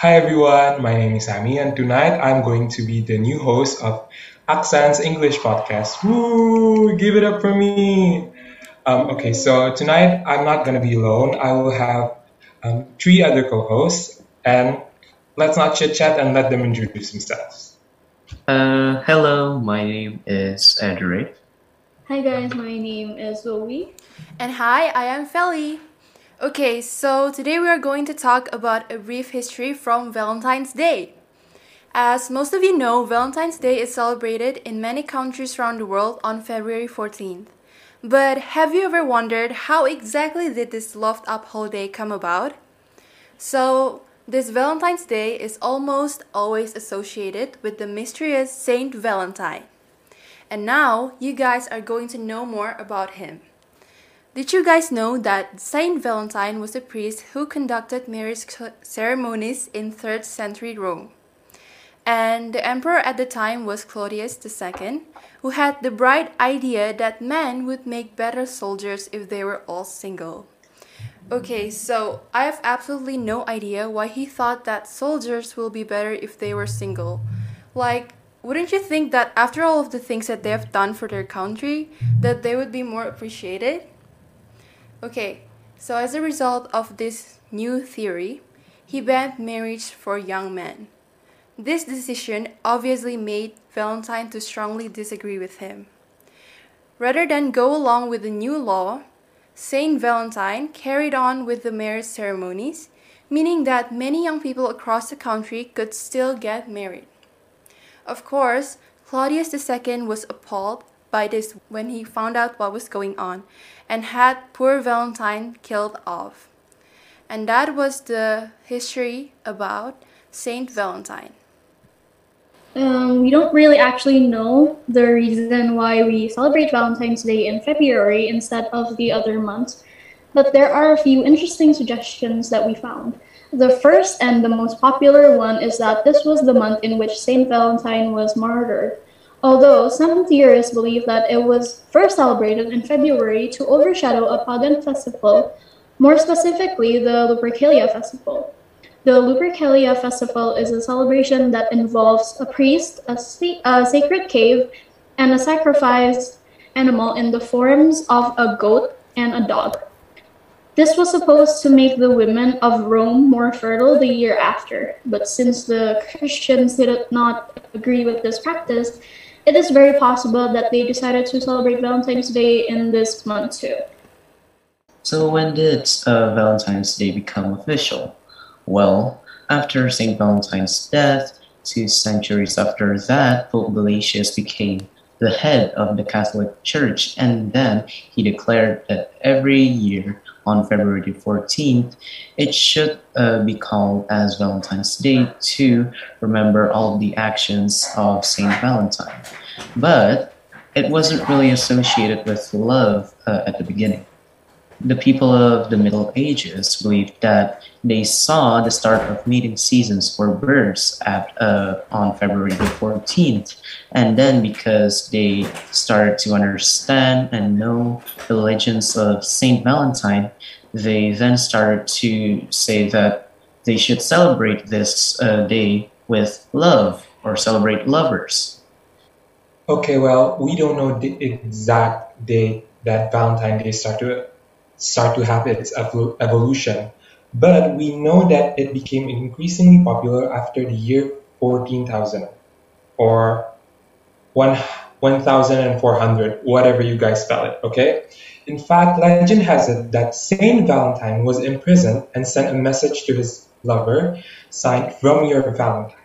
Hi everyone, my name is Sammy, and tonight I'm going to be the new host of Accents English podcast. Woo! Give it up for me! Um, okay, so tonight I'm not gonna be alone. I will have um, three other co-hosts, and let's not chit chat and let them introduce themselves. Uh, hello, my name is Andrew. Hi guys, my name is Zoe. And hi, I am Feli. Okay, so today we are going to talk about a brief history from Valentine's Day. As most of you know, Valentine's Day is celebrated in many countries around the world on February 14th. But have you ever wondered how exactly did this loved up holiday come about? So, this Valentine's Day is almost always associated with the mysterious Saint Valentine. And now you guys are going to know more about him. Did you guys know that Saint Valentine was a priest who conducted marriage ceremonies in 3rd century Rome? And the emperor at the time was Claudius II, who had the bright idea that men would make better soldiers if they were all single. Okay, so I have absolutely no idea why he thought that soldiers will be better if they were single. Like, wouldn't you think that after all of the things that they have done for their country, that they would be more appreciated? Okay, so as a result of this new theory, he banned marriage for young men. This decision obviously made Valentine to strongly disagree with him. Rather than go along with the new law, Saint Valentine carried on with the marriage ceremonies, meaning that many young people across the country could still get married. Of course, Claudius II was appalled by this when he found out what was going on and had poor Valentine killed off. And that was the history about Saint Valentine. Um, we don't really actually know the reason why we celebrate Valentine's Day in February instead of the other months, but there are a few interesting suggestions that we found. The first and the most popular one is that this was the month in which Saint Valentine was martyred. Although some theorists believe that it was first celebrated in February to overshadow a pagan festival, more specifically the Lupercalia festival. The Lupercalia festival is a celebration that involves a priest, a, a sacred cave, and a sacrificed animal in the forms of a goat and a dog. This was supposed to make the women of Rome more fertile the year after, but since the Christians did not agree with this practice, it is very possible that they decided to celebrate Valentine's Day in this month too. So, when did uh, Valentine's Day become official? Well, after St. Valentine's death, two centuries after that, Pope Gelasius became the head of the Catholic Church, and then he declared that every year on February 14th, it should uh, be called as Valentine's Day to remember all the actions of Saint Valentine. But it wasn't really associated with love uh, at the beginning. The people of the Middle Ages believed that they saw the start of mating seasons for birds at, uh, on February the 14th. And then, because they started to understand and know the legends of Saint Valentine, they then started to say that they should celebrate this uh, day with love or celebrate lovers. Okay, well, we don't know the exact date that Valentine's Day started to start to have its evolution, but we know that it became increasingly popular after the year 14,000 or 1,400, whatever you guys spell it, okay? In fact, legend has it that Saint Valentine was imprisoned and sent a message to his lover signed from your Valentines.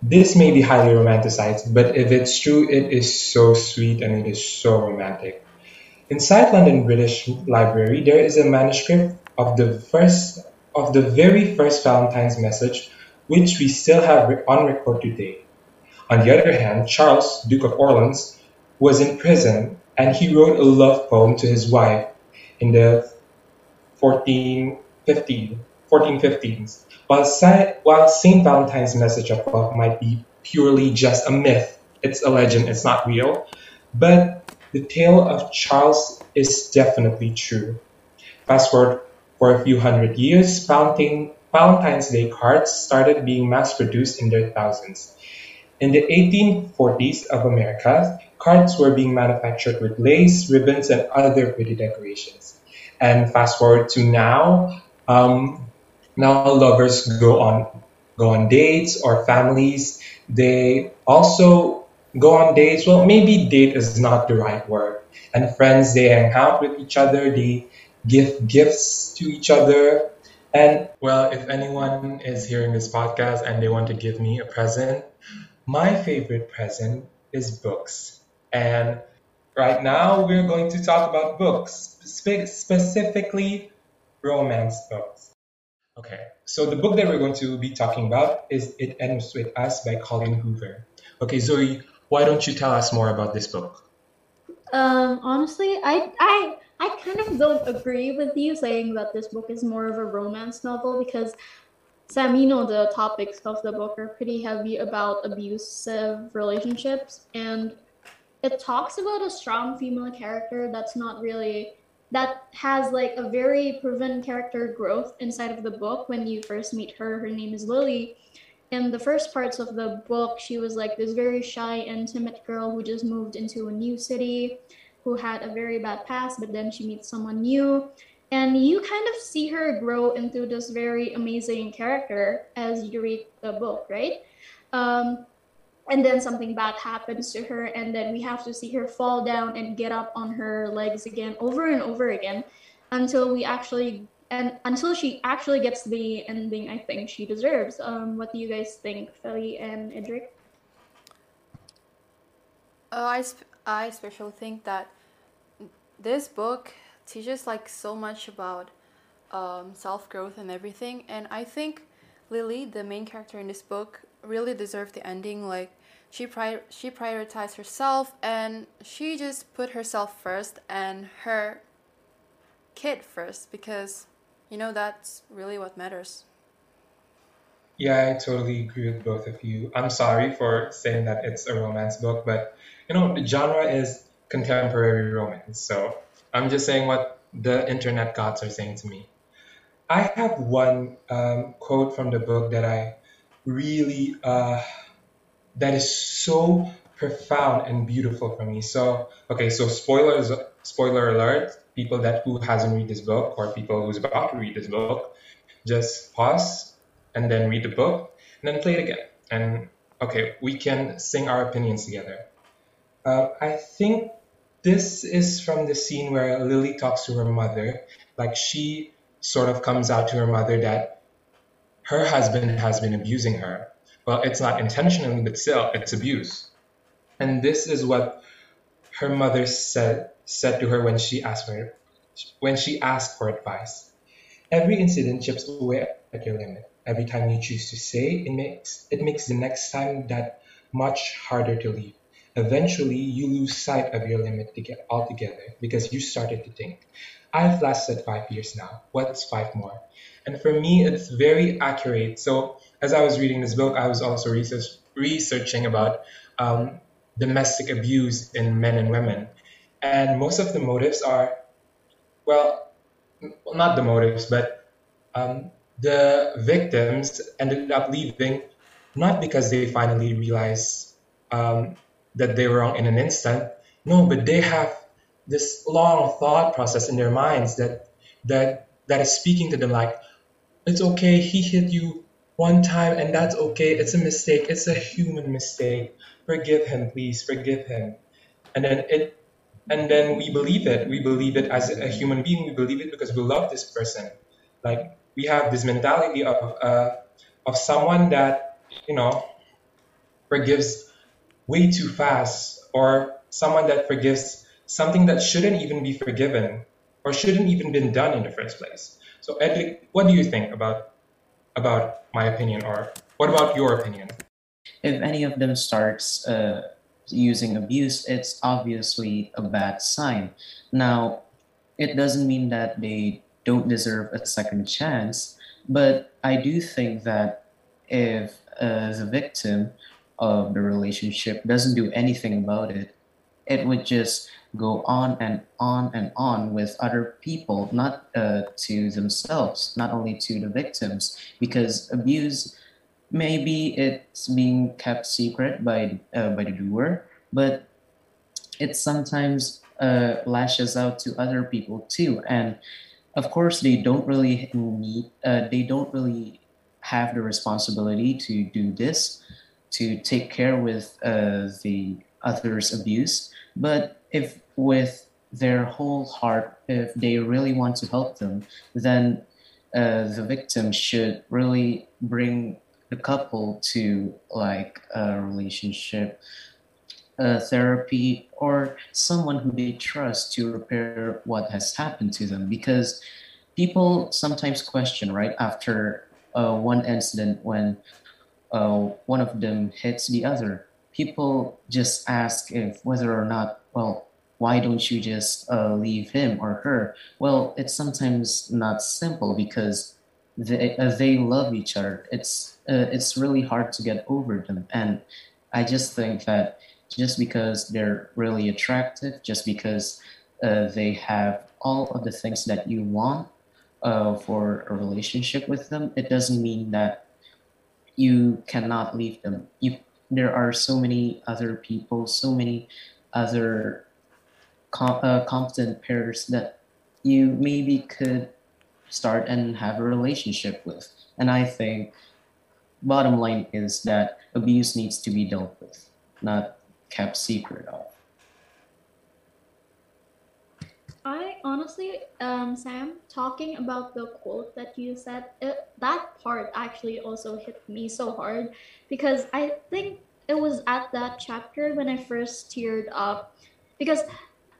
This may be highly romanticized, but if it's true, it is so sweet and it is so romantic. Inside London British Library, there is a manuscript of the first of the very first Valentine's message, which we still have on record today. On the other hand, Charles, Duke of Orleans, was in prison and he wrote a love poem to his wife in the 1415, 1415s. While, while St. Valentine's message of love might be purely just a myth, it's a legend, it's not real, but the tale of Charles is definitely true. Fast forward for a few hundred years, Valentine's Day cards started being mass produced in their thousands. In the 1840s of America, cards were being manufactured with lace, ribbons, and other pretty decorations. And fast forward to now, um, now lovers go on go on dates or families. They also go on dates. Well, maybe date is not the right word. And friends, they hang out with each other. They give gifts to each other. And well, if anyone is hearing this podcast and they want to give me a present, my favorite present is books. And right now we're going to talk about books, spe- specifically romance books. Okay, so the book that we're going to be talking about is It Ends With Us by Colleen Hoover. Okay, Zoe, why don't you tell us more about this book? Um, honestly, I I I kind of don't agree with you saying that this book is more of a romance novel because Sam, you know the topics of the book are pretty heavy about abusive relationships and it talks about a strong female character that's not really that has like a very proven character growth inside of the book. When you first meet her her name is lily. In the first parts of the book she was like this very shy and timid girl who just moved into a new city who had a very bad past but then she meets someone new. And you kind of see her grow into this very amazing character as you read the book right? Um, and then something bad happens to her and then we have to see her fall down and get up on her legs again over and over again until we actually and until she actually gets the ending i think she deserves. Um, what do you guys think Feli and edric? Uh, I, sp- I especially think that this book teaches like so much about um, self-growth and everything and i think lily the main character in this book really deserved the ending like she pri- she prioritized herself and she just put herself first and her kid first because you know that's really what matters Yeah, I totally agree with both of you. I'm sorry for saying that it's a romance book, but you know, the genre is contemporary romance. So I'm just saying what the internet gods are saying to me. I have one um, quote from the book that I really, uh, that is so profound and beautiful for me. So, okay, so spoilers, spoiler alert, people that who hasn't read this book or people who's about to read this book, just pause and then read the book and then play it again. And okay, we can sing our opinions together. Uh, I think this is from the scene where Lily talks to her mother. Like she sort of comes out to her mother that her husband has been abusing her. Well, it's not intentional, but still, it's abuse. And this is what her mother said said to her when she asked for when she asked for advice. Every incident chips away at your limit. Every time you choose to say, it makes it makes the next time that much harder to leave. Eventually, you lose sight of your limit to get altogether because you started to think, I've lasted five years now. What's five more? And for me, it's very accurate. So, as I was reading this book, I was also research, researching about um, domestic abuse in men and women. And most of the motives are, well, not the motives, but um, the victims ended up leaving not because they finally realized um, that they were wrong in an instant. No, but they have this long thought process in their minds that that that is speaking to them like, it's okay, he hit you one time and that's okay. It's a mistake. It's a human mistake. Forgive him, please. Forgive him. And then it and then we believe it. We believe it as a human being. We believe it because we love this person. Like we have this mentality of uh, of someone that you know forgives way too fast, or someone that forgives something that shouldn't even be forgiven or shouldn't even been done in the first place. So, Edric, what do you think about about my opinion, or what about your opinion? If any of them starts uh, using abuse, it's obviously a bad sign. Now, it doesn't mean that they don't deserve a second chance, but I do think that if uh, the victim of the relationship doesn't do anything about it, it would just go on and on and on with other people, not uh, to themselves, not only to the victims, because abuse maybe it's being kept secret by uh, by the doer, but it sometimes uh, lashes out to other people too, and of course they don't really need uh, they don't really have the responsibility to do this to take care with uh, the others abuse. But if with their whole heart if they really want to help them then uh, the victim should really bring the couple to like a relationship therapy or someone who they trust to repair what has happened to them. Because people sometimes question right after uh, one incident when uh, one of them hits the other. People just ask if whether or not well why don't you just uh, leave him or her? Well it's sometimes not simple because they, uh, they love each other. It's uh, it's really hard to get over them. And i just think that just because they're really attractive just because uh, they have all of the things that you want uh, for a relationship with them it doesn't mean that you cannot leave them. You there are so many other people so many other com- uh, competent pairs that you maybe could start and have a relationship with. And I think bottom line is that abuse needs to be dealt with, not kept secret of. I honestly, um, Sam, talking about the quote that you said, it, that part actually also hit me so hard because I think it was at that chapter when I first teared up. Because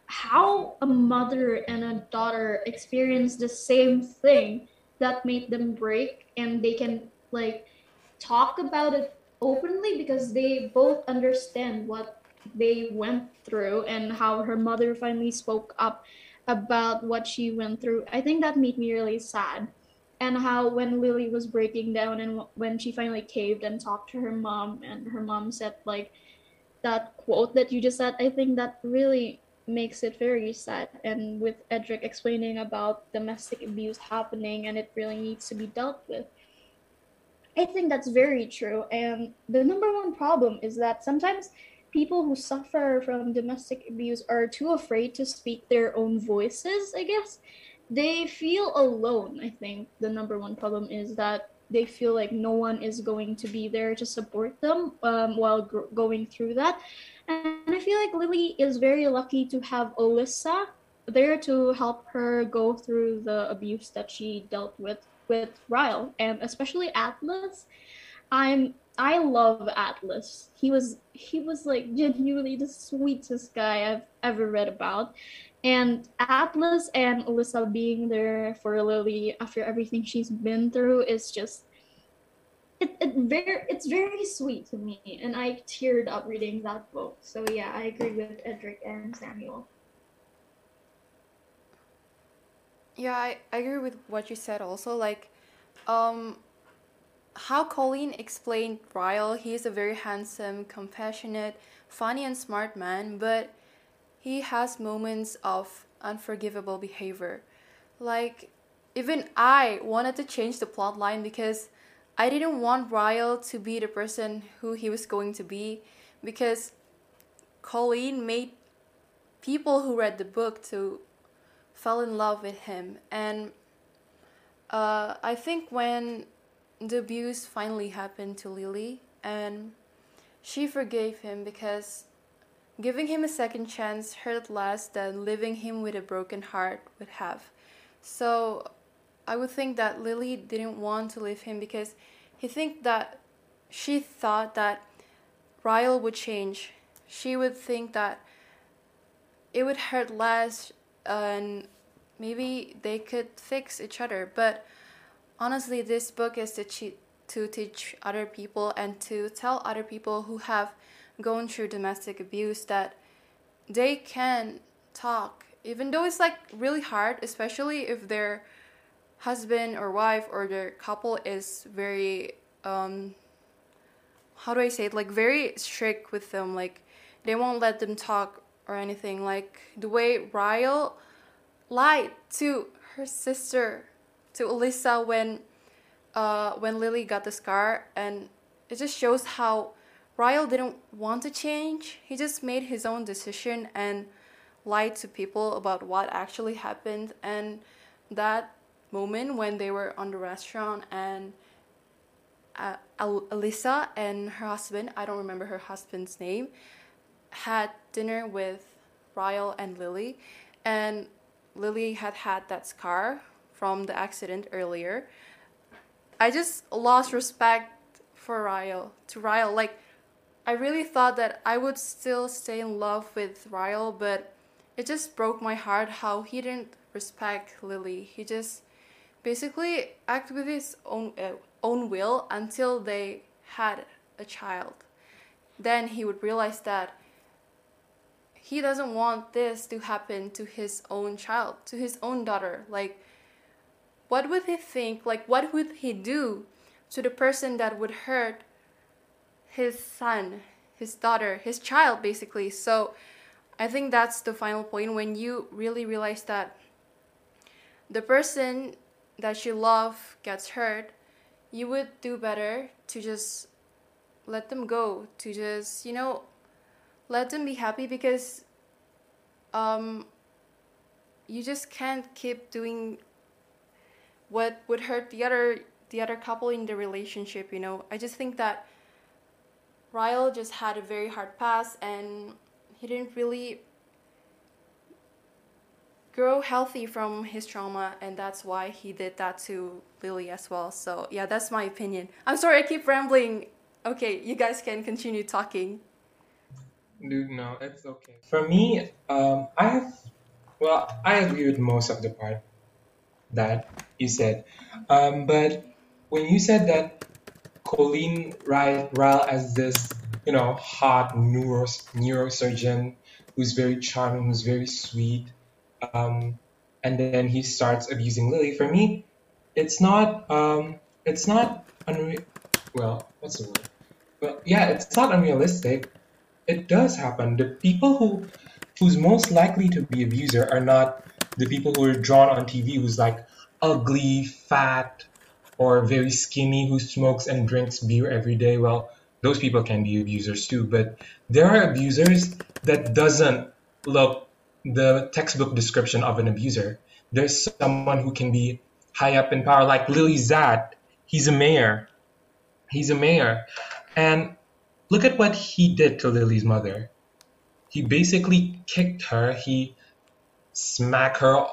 how a mother and a daughter experience the same thing that made them break and they can like talk about it openly because they both understand what they went through and how her mother finally spoke up about what she went through i think that made me really sad and how when lily was breaking down and when she finally caved and talked to her mom and her mom said like that quote that you just said i think that really makes it very sad. And with Edric explaining about domestic abuse happening and it really needs to be dealt with, I think that's very true. And the number one problem is that sometimes people who suffer from domestic abuse are too afraid to speak their own voices, I guess. They feel alone, I think. The number one problem is that they feel like no one is going to be there to support them um, while gr- going through that. And I feel like Lily is very lucky to have Alyssa there to help her go through the abuse that she dealt with with Ryle and especially Atlas. I'm I love Atlas. He was he was like genuinely the sweetest guy I've ever read about. And Atlas and Alyssa being there for Lily after everything she's been through is just it, it very it's very sweet to me. And i teared up reading that book. So yeah i agree with edric and samuel. Yeah, I, I agree with what you said also. Like, um, how Colleen explained Ryle, he is a very handsome, compassionate, funny, and smart man, but he has moments of unforgivable behavior. Like, even I wanted to change the plot line because I didn't want Ryle to be the person who he was going to be because Colleen made people who read the book to fall in love with him and uh, I think when the abuse finally happened to Lily and she forgave him because giving him a second chance hurt less than leaving him with a broken heart would have. So I would think that Lily didn't want to leave him because he think that she thought that Ryle would change. She would think that it would hurt less and maybe they could fix each other. But honestly, this book is to, to teach other people and to tell other people who have gone through domestic abuse that they can talk, even though it's like really hard, especially if they're husband or wife or their couple is very um how do I say it like very strict with them like they won't let them talk or anything. Like the way Ryle lied to her sister, to Alyssa when uh, when Lily got the scar, and it just shows how Ryle didn't want to change. He just made his own decision and lied to people about what actually happened. And that moment when they were on the restaurant and uh, Alyssa and her husband, I don't remember her husband's name, had dinner with Ryle and Lily. And Lily had had that scar from the accident earlier. I just lost respect for Ryle, to Ryle. Like, I really thought that I would still stay in love with Ryle, but it just broke my heart how he didn't respect Lily. He just basically acted with his own uh, own will until they had a child. Then he would realize that he doesn't want this to happen to his own child, to his own daughter. Like, what would he think? Like, what would he do to the person that would hurt his son, his daughter, his child, basically? So, I think that's the final point when you really realize that the person that you love gets hurt, you would do better to just let them go, to just, you know, let them be happy because um, you just can't keep doing what would hurt the other the other couple in the relationship you know i just think that ryle just had a very hard pass and he didn't really grow healthy from his trauma and that's why he did that to lily as well so yeah that's my opinion i'm sorry i keep rambling okay you guys can continue talking Dude, no, it's okay. For me, um, I have, well, I agree with most of the part that you said. Um, but when you said that Colleen Ryle as this, you know, hot neuro, neurosurgeon who's very charming, who's very sweet, um, and then he starts abusing Lily. For me, it's not, um, it's not unreal. Well, what's the word? Well, yeah, it's not unrealistic it does happen. The people who who's most likely to be abuser are not the people who are drawn on TV who's like ugly, fat, or very skinny who smokes and drinks beer every day. Well, those people can be abusers too, but there are abusers that doesn't look the textbook description of an abuser. There's someone who can be high up in power, like Lily Zat. He's a mayor. He's a mayor. And Look at what he did to Lily's mother. He basically kicked her, he smacked her,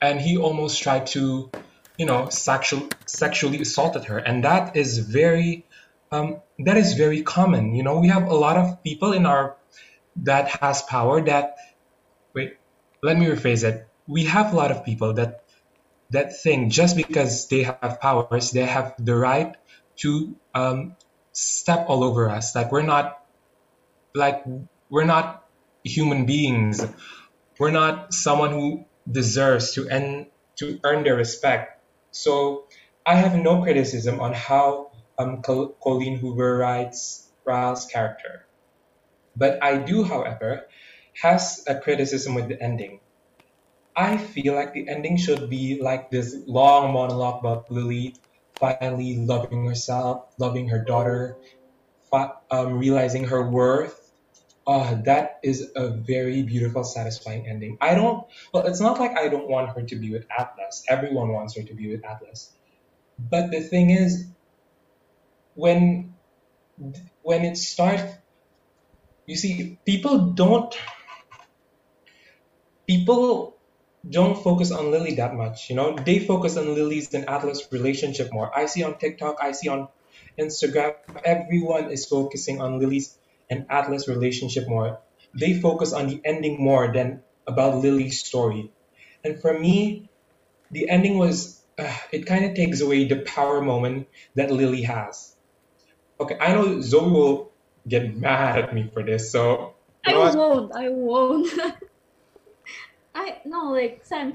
and he almost tried to, you know, sexual, sexually assaulted her. And that is very, um, that is very common. You know, we have a lot of people in our that has power that. Wait, let me rephrase it. We have a lot of people that that think just because they have powers, they have the right to um, step all over us. Like we're not like we're not human beings. We're not someone who deserves to end to earn their respect. So I have no criticism on how um, Colleen Hoover writes Ryle's character. But I do, however, has a criticism with the ending. I feel like the ending should be like this long monologue about Lily finally loving herself, loving her daughter, um, realizing her worth. Uh, that is a very beautiful, satisfying ending. I don't, well, it's not like I don't want her to be with Atlas. Everyone wants her to be with Atlas. But the thing is, when when it starts, you see, people don't, people don't focus on Lily that much. You know, they focus on Lily's and Atlas relationship more. I see on TikTok, I see on Instagram, everyone is focusing on Lily's and Atlas relationship more. They focus on the ending more than about Lily's story. And for me, the ending was uh, it kind of takes away the power moment that Lily has. Okay, I know Zoe will get mad at me for this, so I won't. I won't. I no like Sam.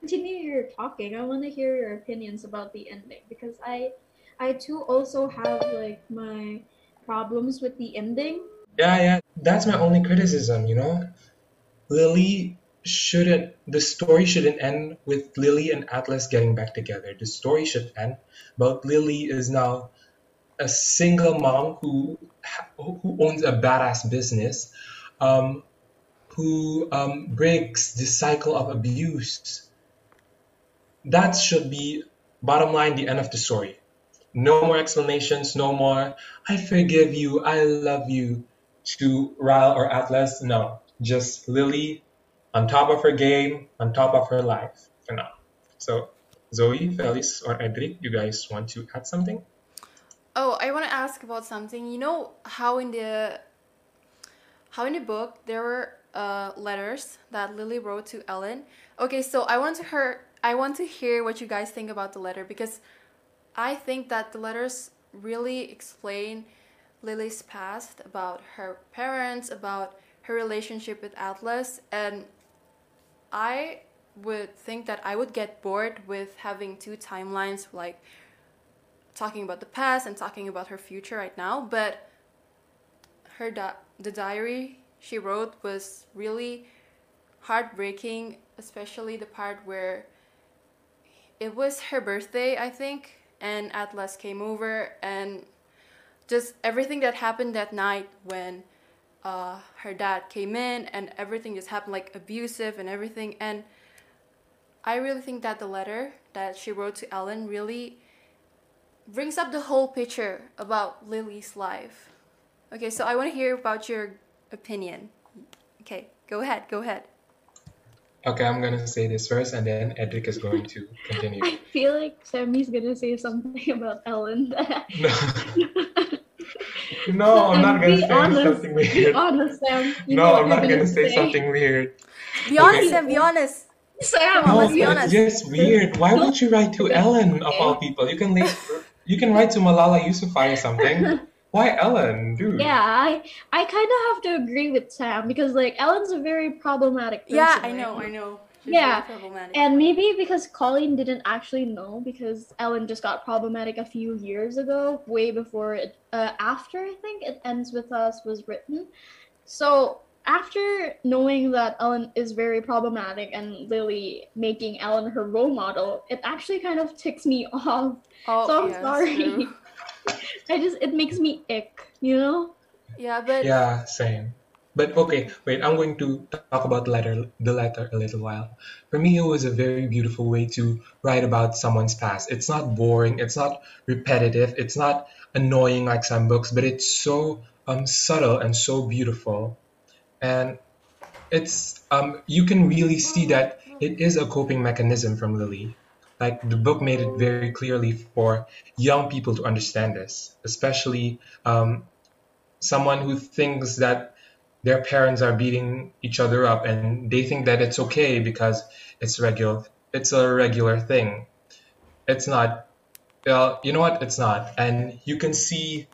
Continue your talking. I want to hear your opinions about the ending because I, I too also have like my problems with the ending. Yeah, yeah. That's my only criticism, you know? Lily shouldn't, the story shouldn't end with Lily and Atlas getting back together. The story should end about Lily is now a single mom who who owns a badass business, um, who um, breaks the cycle of abuse. That should be bottom line, the end of the story. No more explanations, no more, I forgive you, I love you to Ryle or Atlas. No, just Lily on top of her game, on top of her life for now. So, Zoe, Felice, or Edric, you guys want to add something? Oh, I want to ask about something. You know how in the how in the book there were uh, letters that Lily wrote to Ellen. Okay, so I want to hear I want to hear what you guys think about the letter because I think that the letters really explain Lily's past about her parents, about her relationship with Atlas, and I would think that I would get bored with having two timelines like talking about the past and talking about her future right now, but her di- the diary she wrote was really heartbreaking, especially the part where it was her birthday, I think, and Atlas came over and just everything that happened that night when uh, her dad came in and everything just happened like abusive and everything and I really think that the letter that she wrote to Ellen really brings up the whole picture about Lily's life. Okay, so I want to hear about your opinion. Okay, go ahead, go ahead. Okay, I'm gonna say this first, and then Edric is going to continue. I feel like Sammy's gonna say something about Ellen. No, no, I'm not gonna say honest. something Be weird. honest, Sam. You No, know what I'm you're not gonna say say. something weird. Be honest, Okay. Sam, be honest. Sam, Come No, let's be honest. it's just weird. Why would you write to Ellen of all people? You can lay, you can write to Malala Yousafzai or something. Why Ellen, dude? Yeah, I I kind of have to agree with Sam because like Ellen's a very problematic person. Yeah, I right? know, I know. She's Yeah, problematic. And maybe because Colleen didn't actually know because Ellen just got problematic a few years ago, way before it, uh, after I think it ends with us was written. So after knowing that Ellen is very problematic and Lily making Ellen her role model, it actually kind of ticks me off. oh, so I'm yeah, that's sorry. True. I just it makes me ick, you know? Yeah, but Yeah, same. But okay, wait, I'm going to talk about the letter, the letter a little while. For me, it was a very beautiful way to write about someone's past. It's not boring, it's not repetitive, it's not annoying like some books, but it's so um, subtle and so beautiful. And it's um, you can really see that it is a coping mechanism from Lily. Like the book made it very clearly for young people to understand this, especially um, someone who thinks that their parents are beating each other up and they think that it's okay because it's regular it's a regular thing. It's not. Well you know what? It's not. And you can see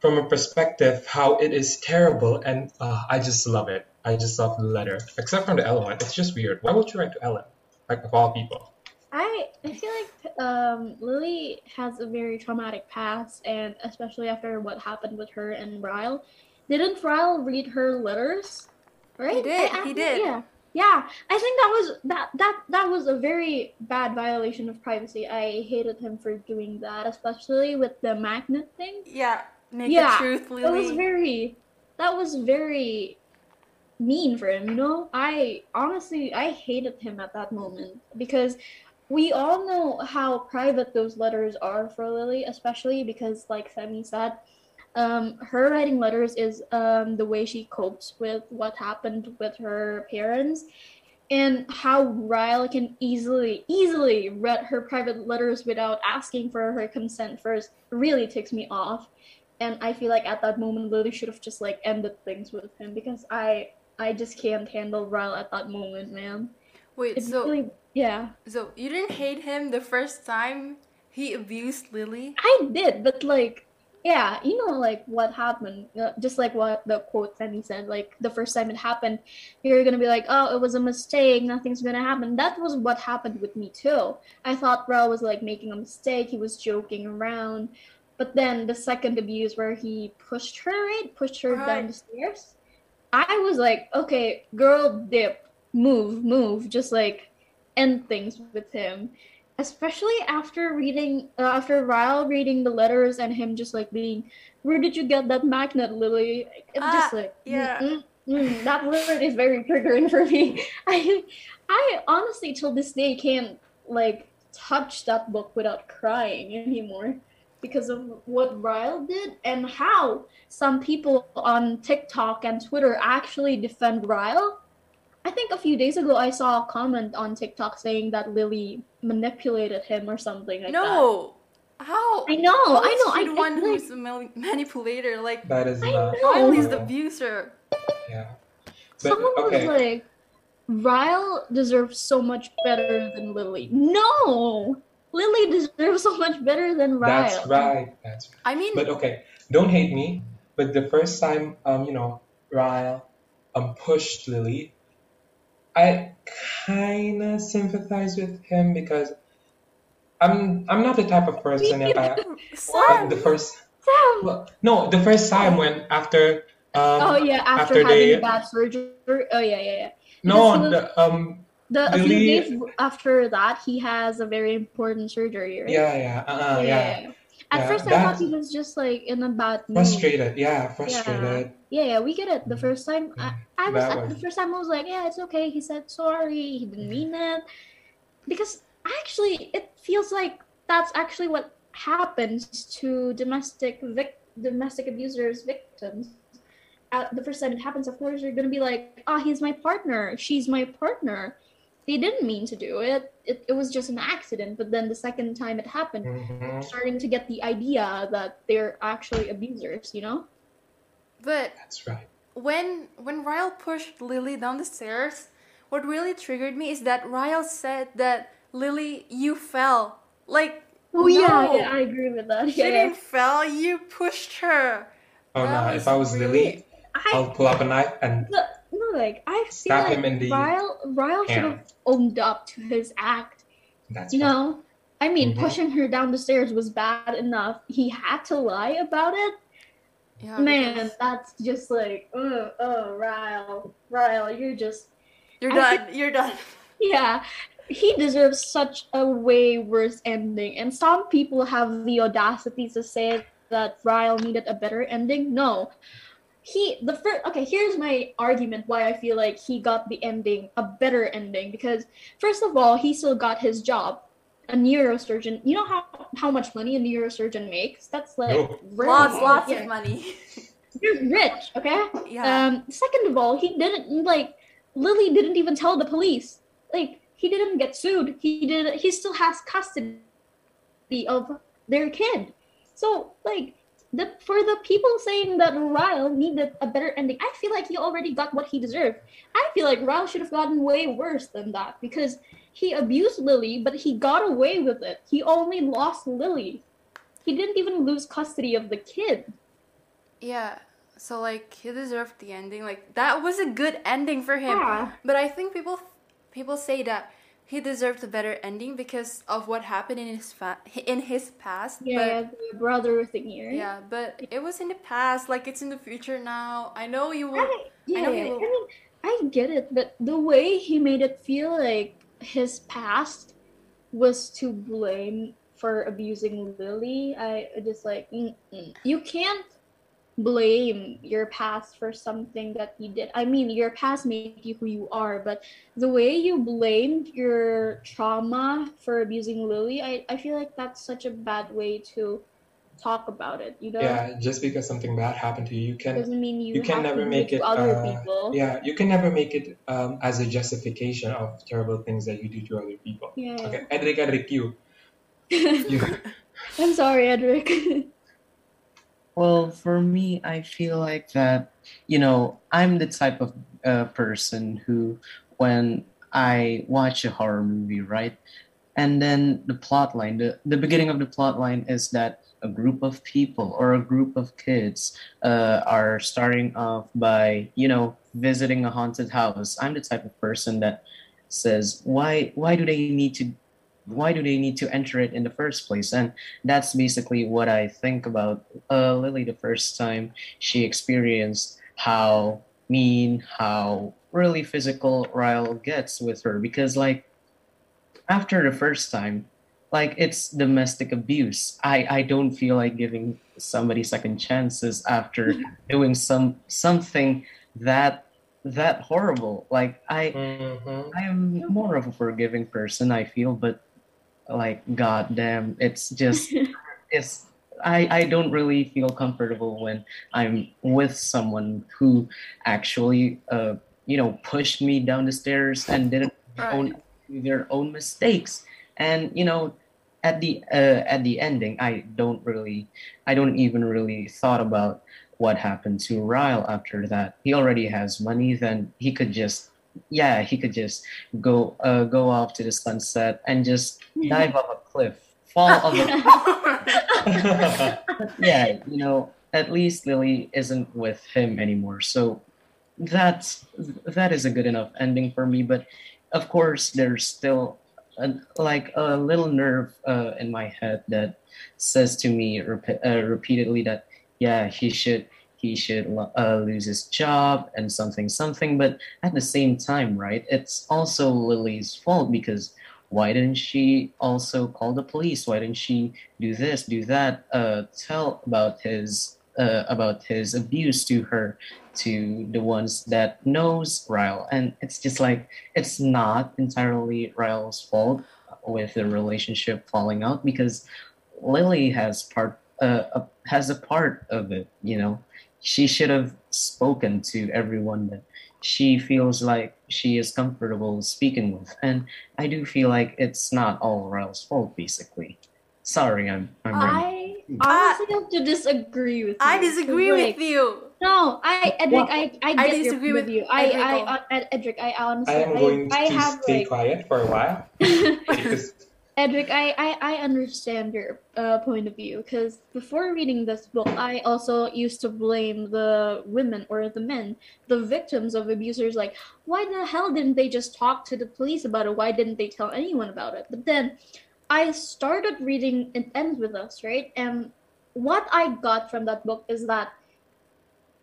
from a perspective how it is terrible and uh, i just love it. I just love the letter except from the ellen it's just weird. Why would you write to ellen like of all people I I feel like um, Lily has a very traumatic past, and especially after what happened with her and Ryle. Didn't Ryle read her letters? Right? He did, I- I he did. Yeah. Yeah, I think that was that that that was a very bad violation of privacy. I hated him for doing that, especially with the magnet thing. yeah, naked Yeah, truth, That was very that was very mean for him, you know? I honestly I hated him at that moment because we all know how private those letters are for Lily, especially because like Femi said, um, her writing letters is um, the way she copes with what happened with her parents and how Ryle can easily, easily read her private letters without asking for her consent first really ticks me off. And I feel like at that moment Lily should have just like ended things with him because I I just can't handle Ryle at that moment, man. Wait, It's so really yeah. so you didn't hate him the first time he abused Lily? I did, but like, yeah, you know, like what happened, just like what the quote that he said, like the first time it happened, you're gonna be like, oh, it was a mistake, nothing's gonna happen. That was what happened with me too. I thought Rel was like making a mistake, he was joking around, But then the second abuse where he pushed her, right? Pushed her Right. down the stairs. I was like, okay, girl, dip, move, move, just like end things with him. Especially after reading, uh, after Ryle reading the letters and him just like being, where did you get that magnet, Lily? It's just Ah, like, yeah. mm, mm, mm, that word is very triggering for me. I, I honestly till this day can't like touch that book without crying anymore because of what Ryle did and how some people on TikTok and Twitter actually defend Ryle. I think a few days ago I saw a comment on TikTok saying that Lily manipulated him or something like that. no. How? I know, How I know. I, the I one like- who's the mal- manipulator. Like That is I not. know. Riley's the abuser. Yeah. But, Someone okay. was like, Ryle deserves so much better than Lily. No! Lily deserves so much better than Ryle. That's right. That's right. I mean, But okay, don't hate me. But the first time, um, you know, Ryle, um, pushed Lily, I kind of sympathize with him because I'm I'm not the type of person if I Sam, the first Sam! well, no the first time when after um oh yeah, after, after having they- bad surgery. Oh yeah, yeah, yeah. no the, um The a few days after that, he has a very important surgery, right? yeah yeah uh, yeah At Yeah, first, I thought he was just like in a bad mood. frustrated yeah frustrated Yeah, yeah, we get it. The mm-hmm. first time, I, mm-hmm. I was That the first time I was like, yeah, it's okay. He said sorry. He didn't mean mm-hmm. it. Because actually, it feels like that's actually what happens to domestic vic- domestic abusers victims. At the first time it happens, of course, you're gonna be like, ah, he's my partner. She's my partner. They didn't mean to do it. It, it was just an accident. But then the second time it happened, Mhm. starting to get the idea that they're actually abusers. You know? but that's right when when Ryle pushed Lily down the stairs, what really triggered me is that Ryle said that Lily, you fell. Like Oh yeah, no, yeah, I agree with that. She Yeah, yeah. didn't fell. You pushed her. oh That no was if I was really- Lily I'll pull up a knife and no, no, like I feel Stab like him in the Ryle, Ryle should have owned up to his act. that's You right. know, I mean, Mhm. pushing her down the stairs was bad enough. He had to lie about it. Yeah, Man, because that's just like, oh, oh, Ryle, Ryle, you're just, you're I done. You're done. yeah. He deserves such a way worse ending. And some people have the audacity to say that Ryle needed a better ending. No. He the first okay, here's my argument why I feel like he got the ending a better ending because first of all, he still got his job. A neurosurgeon. You know how how much money a neurosurgeon makes? That's like No. very- Lots, lots yeah. of money. You're rich, okay? yeah. Um, second of all, he didn't like Lily didn't even tell the police. Like he didn't get sued. He did. He still has custody of their kid. So like the for the people saying that Ryle needed a better ending, I feel like he already got what he deserved. I feel like Ryle should have gotten way worse than that because he abused Lily, but he got away with it. He only lost Lily. He didn't even lose custody of the kid. yeah. So like he deserved the ending. Like that was a good ending for him. Yeah. But I think people people say that he deserved a better ending because of what happened in his fa- in his past. Yeah, But the brother thing, right? yeah, but it was in the past. Like it's in the future now. I know you will. I, yeah, know I, he will- mean, I get it, but the way he made it feel like his past was to blame for abusing Lily, I just like mm-mm. you can't blame your past for something that you did. I mean, your past made you who you are, but the way you blamed your trauma for abusing Lily, I, I feel like that's such a bad way to talk about it. You know, yeah just because something bad happened to you you can doesn't mean you, you can never make it other uh, people. yeah you can never make it um, as a justification of terrible things that you do to other people Yeah. okay Edric Edric you you I'm sorry, Edric. Well, for me, I feel like that, you know, I'm the type of uh, person who, when I watch a horror movie, right? And then the plot line, the, the beginning of the plot line is that a group of people or a group of kids uh, are starting off by, you know, visiting a haunted house. I'm the type of person that says, why, why do they need to why do they need to enter it in the first place? And that's basically what I think about uh, Lily the first time she experienced how mean, how really physical Ryle gets with her. Because, like, after the first time, like it's domestic abuse. I, I don't feel like giving somebody second chances after doing some something that that horrible. Like I Mhm. I am more of a forgiving person, I feel, but like goddamn, it's just it's I, I don't really feel comfortable when I'm with someone who actually uh you know pushed me down the stairs and didn't Right. own their own mistakes. And you know, at the uh, at the ending, I don't really I don't even really thought about what happened to Ryle after that. He already has money, then he could just yeah, he could just go uh, go off to the sunset and just dive off a cliff, fall off a yeah, you know, at least Lily isn't with him anymore. So that's that is a good enough ending for me. But of course, there's still a, like a little nerve uh, in my head that says to me rep- uh, repeatedly that yeah, he should he should uh, lose his job and something something. But at the same time, right, it's also Lily's fault because why didn't she also call the police? Why didn't she do this, do that? Uh, tell about his uh, about his abuse to her, to the ones that knows Ryle, and it's just like it's not entirely Ryle's fault with the relationship falling out because Lily has part uh, has a part of it. You know, she should have spoken to everyone that she feels like she is comfortable speaking with, and I do feel like it's not all Ryle's fault. Basically, sorry, I'm I'm wrong. I honestly have to disagree with you. I disagree Like, with you. No, I Edric, I I I get your disagree point with view. I Edric I uh, Ed- Edric, I I honestly am going I, I to have stay like quiet for a while because Edric, I, I, I understand your uh, point of view because before reading this book, I also used to blame the women or the men, the victims of abusers. Like, why the hell didn't they just talk to the police about it? Why didn't they tell anyone about it? But then I started reading It Ends With Us, right? And what I got from that book is that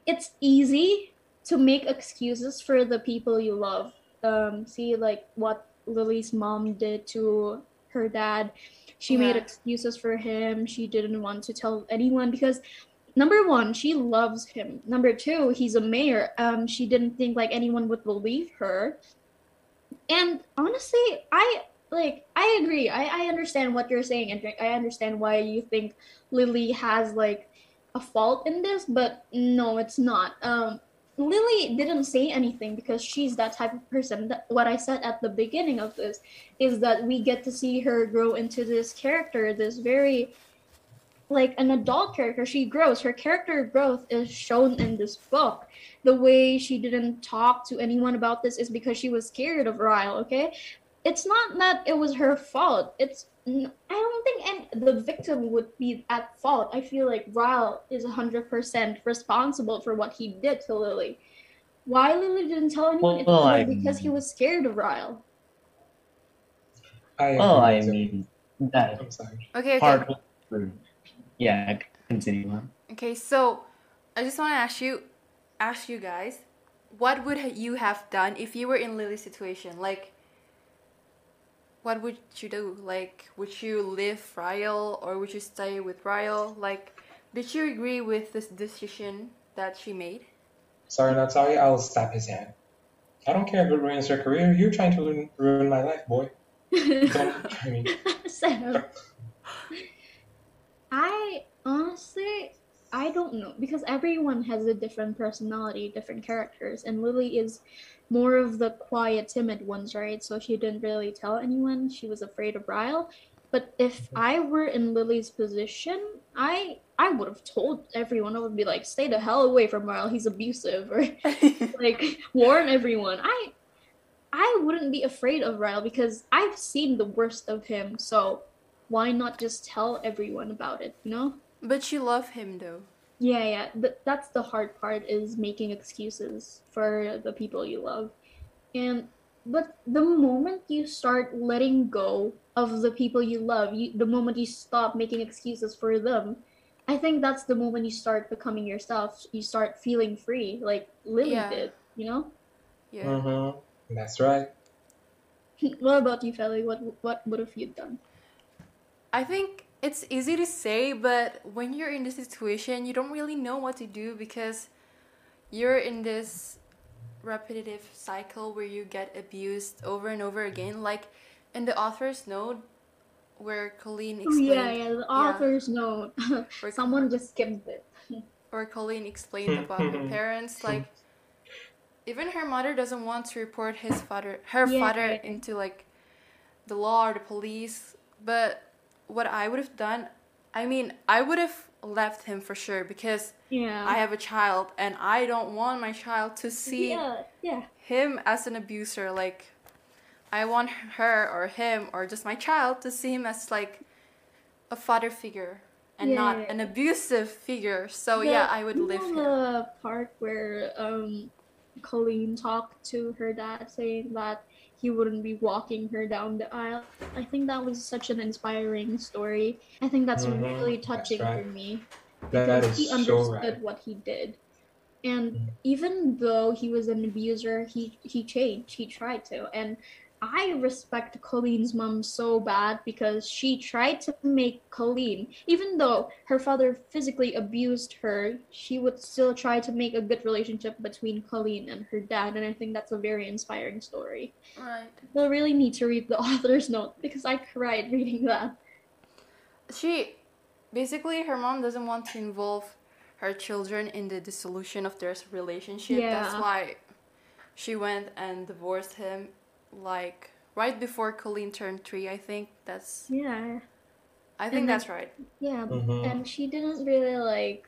it's easy to make excuses for the people you love. Um, see, like what Lily's mom did to her dad. She made excuses for him. She didn't want to tell anyone because number one, she loves him. Number two, he's a mayor. Um, she didn't think like anyone would believe her. And honestly, I like I agree. I, I understand what you're saying, and I understand why you think Lily has like a fault in this, but no, it's not. Um, Lily didn't say anything because she's that type of person. That, what I said at the beginning of this is that we get to see her grow into this character, this very like an adult character. She grows. Her character growth is shown in this book. The way she didn't talk to anyone about this is because she was scared of Ryle, okay? It's not that it was her fault. It's I don't think and the victim would be at fault. I feel like Ryle is 100% responsible for what he did to Lily. Why Lily didn't tell anyone? It Well, was I because he was scared of Ryle. I Well, I with mean that I'm sorry. Okay, okay. part was. Yeah, continue on. Okay, so I just want to ask you, ask you guys, what would you have done if you were in Lily's situation? Like, what would you do? Like, would you leave Ryle or would you stay with Ryle? Like, did you agree with this decision that she made? Sorry, not sorry. I'll slap his hand. I don't care if it ruins your career. You're trying to ruin, ruin my life, boy. Don't. I mean, Sam. I honestly, I don't know because everyone has a different personality, different characters, and Lily is more of the quiet, timid ones, right? So she didn't really tell anyone. She was afraid of Ryle. But if I were in Lily's position, I I would have told everyone. I would be like, "Stay the hell away from Ryle. He's abusive," or like warn everyone. I I wouldn't be afraid of Ryle because I've seen the worst of him. So why not just tell everyone about it? You know? But you love him though. Yeah, yeah. Th- that's the hard part is making excuses for the people you love. And but the moment you start letting go of the people you love, you, the moment you stop making excuses for them, I think that's the moment you start becoming yourself. You start feeling free, like Lily Yeah. did. You know. Yeah. Mm-hmm. That's right. What about you, Feli? What what would have you done? I think it's easy to say, but when you're in this situation, you don't really know what to do because you're in this repetitive cycle where you get abused over and over again. Like in the author's note, where Colleen Oh, explained, yeah, yeah. The author's note. Where, Someone just skipped it. where Colleen explained hmm. about her hmm. parents, hmm. like even her mother doesn't want to report his father, her Yeah. father, into like the law or the police. But what I would have done, I mean, I would have left him for sure because Yeah. I have a child and I don't want my child to see Yeah, yeah. him as an abuser. Like, I want her or him or just my child to see him as like a father figure and not an abusive figure. So yeah, I would live the part where um, Colleen talked to her dad saying that he wouldn't be walking her down the aisle. I think that was such an inspiring story. I think that's Mhm, really that's touching right. for me. That because is he so understood right. what he did. And Mm. even though he was an abuser, he he changed. He tried to. And I respect Colleen's mom so bad because she tried to make Colleen, even though her father physically abused her, she would still try to make a good relationship between Colleen and her dad. And I think that's a very inspiring story. Right. We'll really need to read the author's note because I cried reading that. She basically her mom doesn't want to involve her children in the dissolution of their relationship. Yeah. That's why she went and divorced him like right before Colleen turned 3, I think. That's Yeah. I think And then- that's right. Yeah, Mhm. and she didn't really like.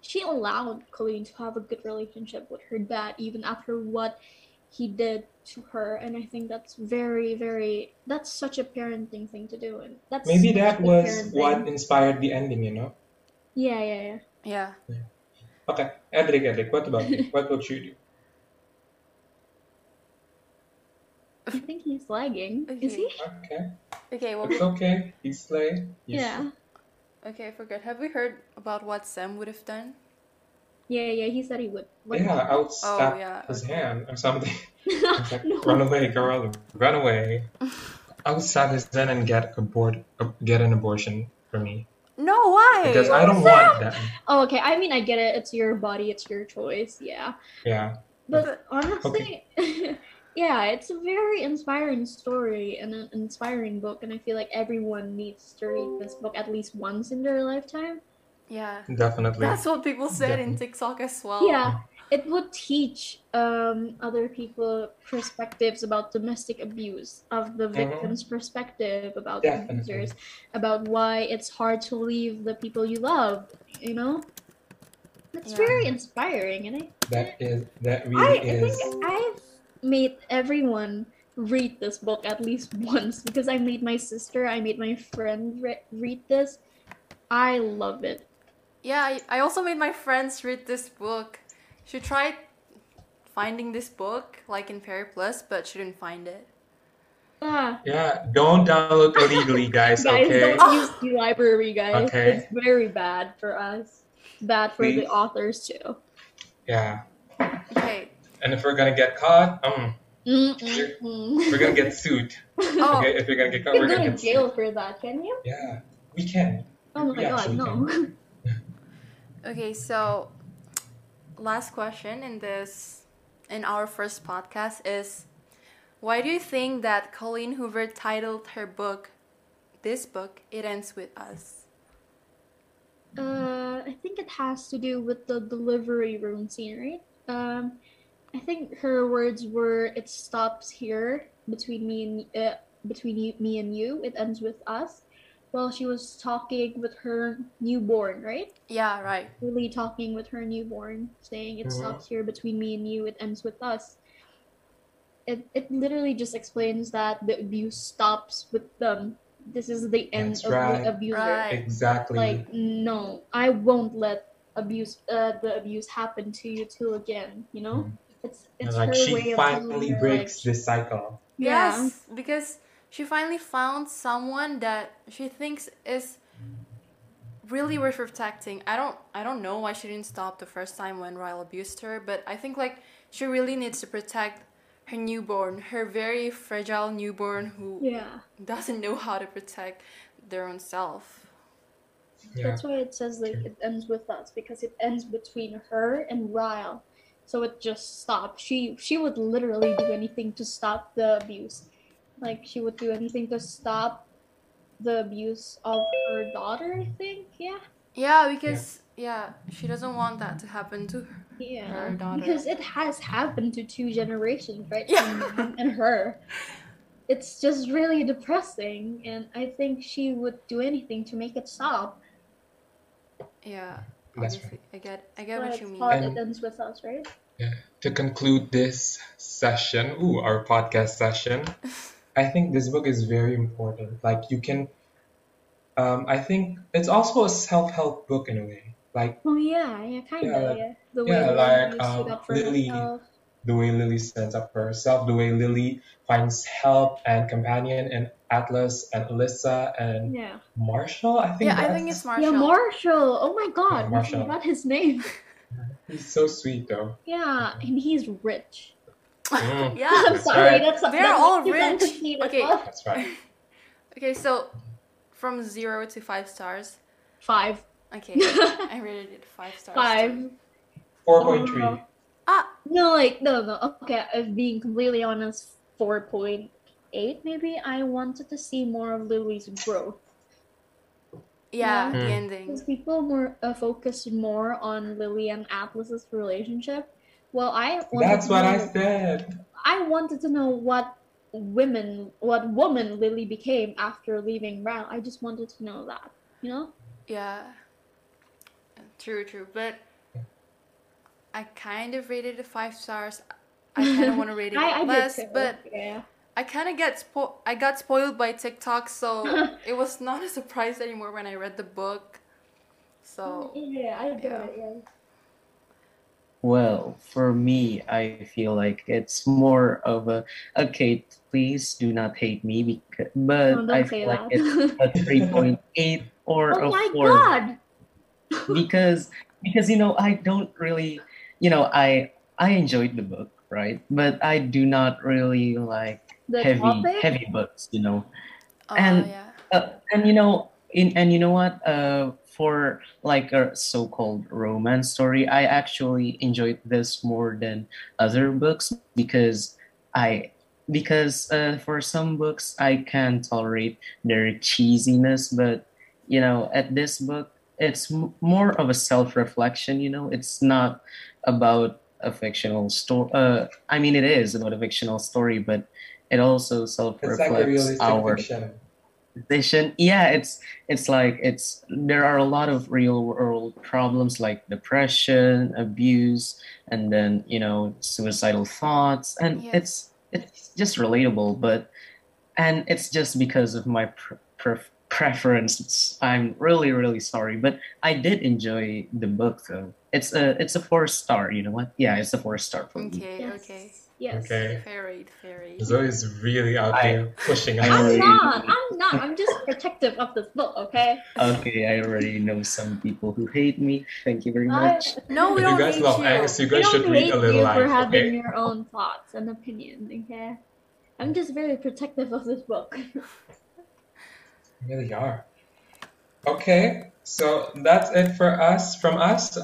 She allowed Colleen to have a good relationship with her dad, even after what he did to her, and I think that's very, very. That's such a parenting thing to do, and that's Maybe that was parenting. what inspired the ending, you know? Yeah, yeah, yeah. Yeah. Okay, Edric, Edric, what about you? What would you do? I think he's lagging. Is he? Okay, Okay, well it's okay. He's slay. He's- Yeah. okay, I forgot. Have we heard about what Sam would have done? Yeah, yeah. He said he would. What- Yeah, I would Oh, yeah, his okay. hand or something. It's like, no. run away, girl, run away. I would stab his hand and get abort, uh, get an abortion for me No, why? because I don't want that. Oh, okay. I mean, I get it. It's your body. It's your choice. Yeah. Yeah, But honestly, yeah, it's a very inspiring story and an inspiring book, and I feel like everyone needs to read this book at least once in their lifetime. Yeah. definitely. That's what people said in TikTok as well. Yeah, it would teach um, other people perspectives about domestic abuse, of the Mhm. victim's perspective about the abusers, about why it's hard to leave the people you love. You know, it's Yeah. very inspiring, and I That is that I, really I is. think I've made everyone read this book at least once because I made my sister, I made my friend re- read this. I love it. Yeah, I, I also made my friends read this book. She tried finding this book, like in Perry Plus, but she didn't find it. Ah, Yeah, don't download illegally, guys. guys, Okay. don't use the library, guys. Okay. It's very bad for us. Bad for the authors too. Yeah, Okay. And if we're gonna get caught, um, we're gonna get sued. Oh, Okay, if we're gonna get caught, You we're go gonna go to get jail sued. for that, can you? Yeah, we can. Oh my We god, no. okay. So, last question in this, in our first podcast is, why do you think that Colleen Hoover titled her book, this book, "It Ends with Us"? Uh, I think it has to do with the delivery room scene, right? Um, I think her words were, "It stops here between me and uh, between you, me and you. It ends with us." While she was talking with her newborn, right? Yeah, right. Really talking with her newborn, saying, "It Mhm. stops here between me and you. It ends with us." It it literally just explains that the abuse stops with them. This is the end That's of right. the abuser Right. Exactly. like no i won't let abuse uh, the abuse happen to you till again you know It's it's like her she way of finally telling her, breaks like, this cycle. yeah. Yes, because she finally found someone that she thinks is really worth protecting. I don't I don't know why she didn't stop the first time when Ryle abused her, but I think like she really needs to protect her newborn, her very fragile newborn who Yeah. doesn't know how to protect their own self. Yeah. That's why it says like it ends with us because it ends between her and Ryle. So it just stopped. She she would literally do anything to stop the abuse. Like she would do anything to stop the abuse of her daughter, I think. Yeah. Yeah, because yeah, she doesn't want that to happen to her. Yeah. Her daughter. Because it has happened to two generations, right? Yeah. And, and her. It's just really depressing and I think she would do anything to make it stop. Yeah, That's obviously, I get I get But what you mean. hard And- it ends with us, right? To conclude this session, ooh, our podcast session, I think this book is very important. Like you can, um, I think it's also a self-help book in a way. Like Oh yeah, yeah, kind of. Yeah, Yeah, the yeah, Lily like, stood um, Lily- herself. The way Lily stands up for herself, the way Lily finds help and companion in Atlas and Alyssa and Yeah. Marshall. I think Yeah, I think it's Marshall. Yeah, Marshall. Marshall. Oh my God, Yeah, Marshall. forgot his name. he's so sweet though. Yeah, and he's rich. Mm, yeah. I'm That's sorry, right. that's They're that's all rich. Okay. that's right. Okay, so from zero to five stars. Five. Okay, I rated it five stars. Five. too. Four point three. Ah, No, like no, no. Okay, if being completely honest, four point eight maybe. I wanted to see more of Lily's growth. yeah, Yeah. the Hmm. ending. Because people more uh, focus more on Lily and Atlas's relationship. Well, I That's to what I said. I wanted to know what women, what woman Lily became after leaving Brown. I just wanted to know that, you know? Yeah. True, true. But I kind of rated it five stars. I kind of want to rate it I, I less, did too. but yeah. I kind of get spo- I got spoiled by TikTok, so it was not a surprise anymore when I read the book. So yeah, I get yeah. it. Yeah. Well, for me, I feel like it's more of a okay. Please do not hate me, because, but Oh, I feel like that. it's a three point eight or oh a my four god! because because you know I don't really you know I I enjoyed the book right, but I do not really like The heavy topic? heavy books, you know. uh, And- yeah. Uh, and you know in and you know what uh for like a so-called romance story i actually enjoyed this more than other books because i because uh, for some books i can tolerate their cheesiness but you know at this book it's m- more of a self-reflection you know it's not about a fictional story uh i mean it is about a fictional story but it also It's like a self-reflects realistic our fiction. position yeah it's it's like it's there are a lot of real world problems like depression abuse and then you know suicidal thoughts and Yes. it's it's just relatable but and it's just because of my pr- pref- preference i'm really really sorry but i did enjoy the book though it's a it's a four star you know what yeah it's a four star for me Okay, Yes. okay. Yes. Okay. Fair rate, fair rate. Zoe's really out I- there pushing I I'm not. I'm not. I'm just protective of this book. Okay. okay i already know some people who hate me thank you very I- much No, we If you don't guys hate love you. Angus, you guys don't should read hate a little you for life, having okay? your own thoughts and opinions. Okay. I'm just very protective of this book. You really are. Okay, so that's it for us from us.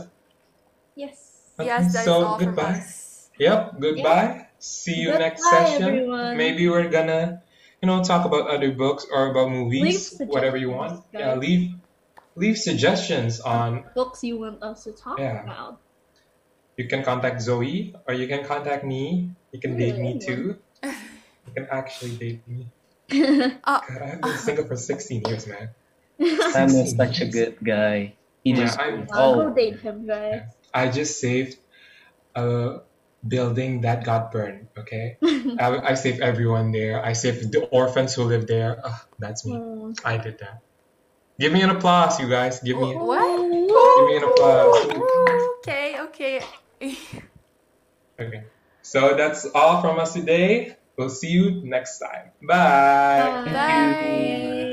yes. Okay, Yes, that's so all from goodbye. us. Yep, goodbye. See you next session. everyone. Maybe we're gonna, you know, talk about other books or about movies, whatever you want. suggestions, Yeah, leave leave suggestions on. Books you want us to talk Yeah. about. You can contact Zoe or you can contact me. You can date me too. You can actually date me. Ah, God, I've been single for 16 years, man. Sam is such a good guy. He Yeah, just I'm- I'll go oh, date him, guys. I just saved a building that got burned. Okay, I, I saved everyone there. I saved the orphans who live there. Ugh, that's me. Oh. I did that. Give me an applause, you guys. Give me, What? give me an applause. okay, okay. Okay. So that's all from us today. We'll see you next time. Bye. Bye. Bye.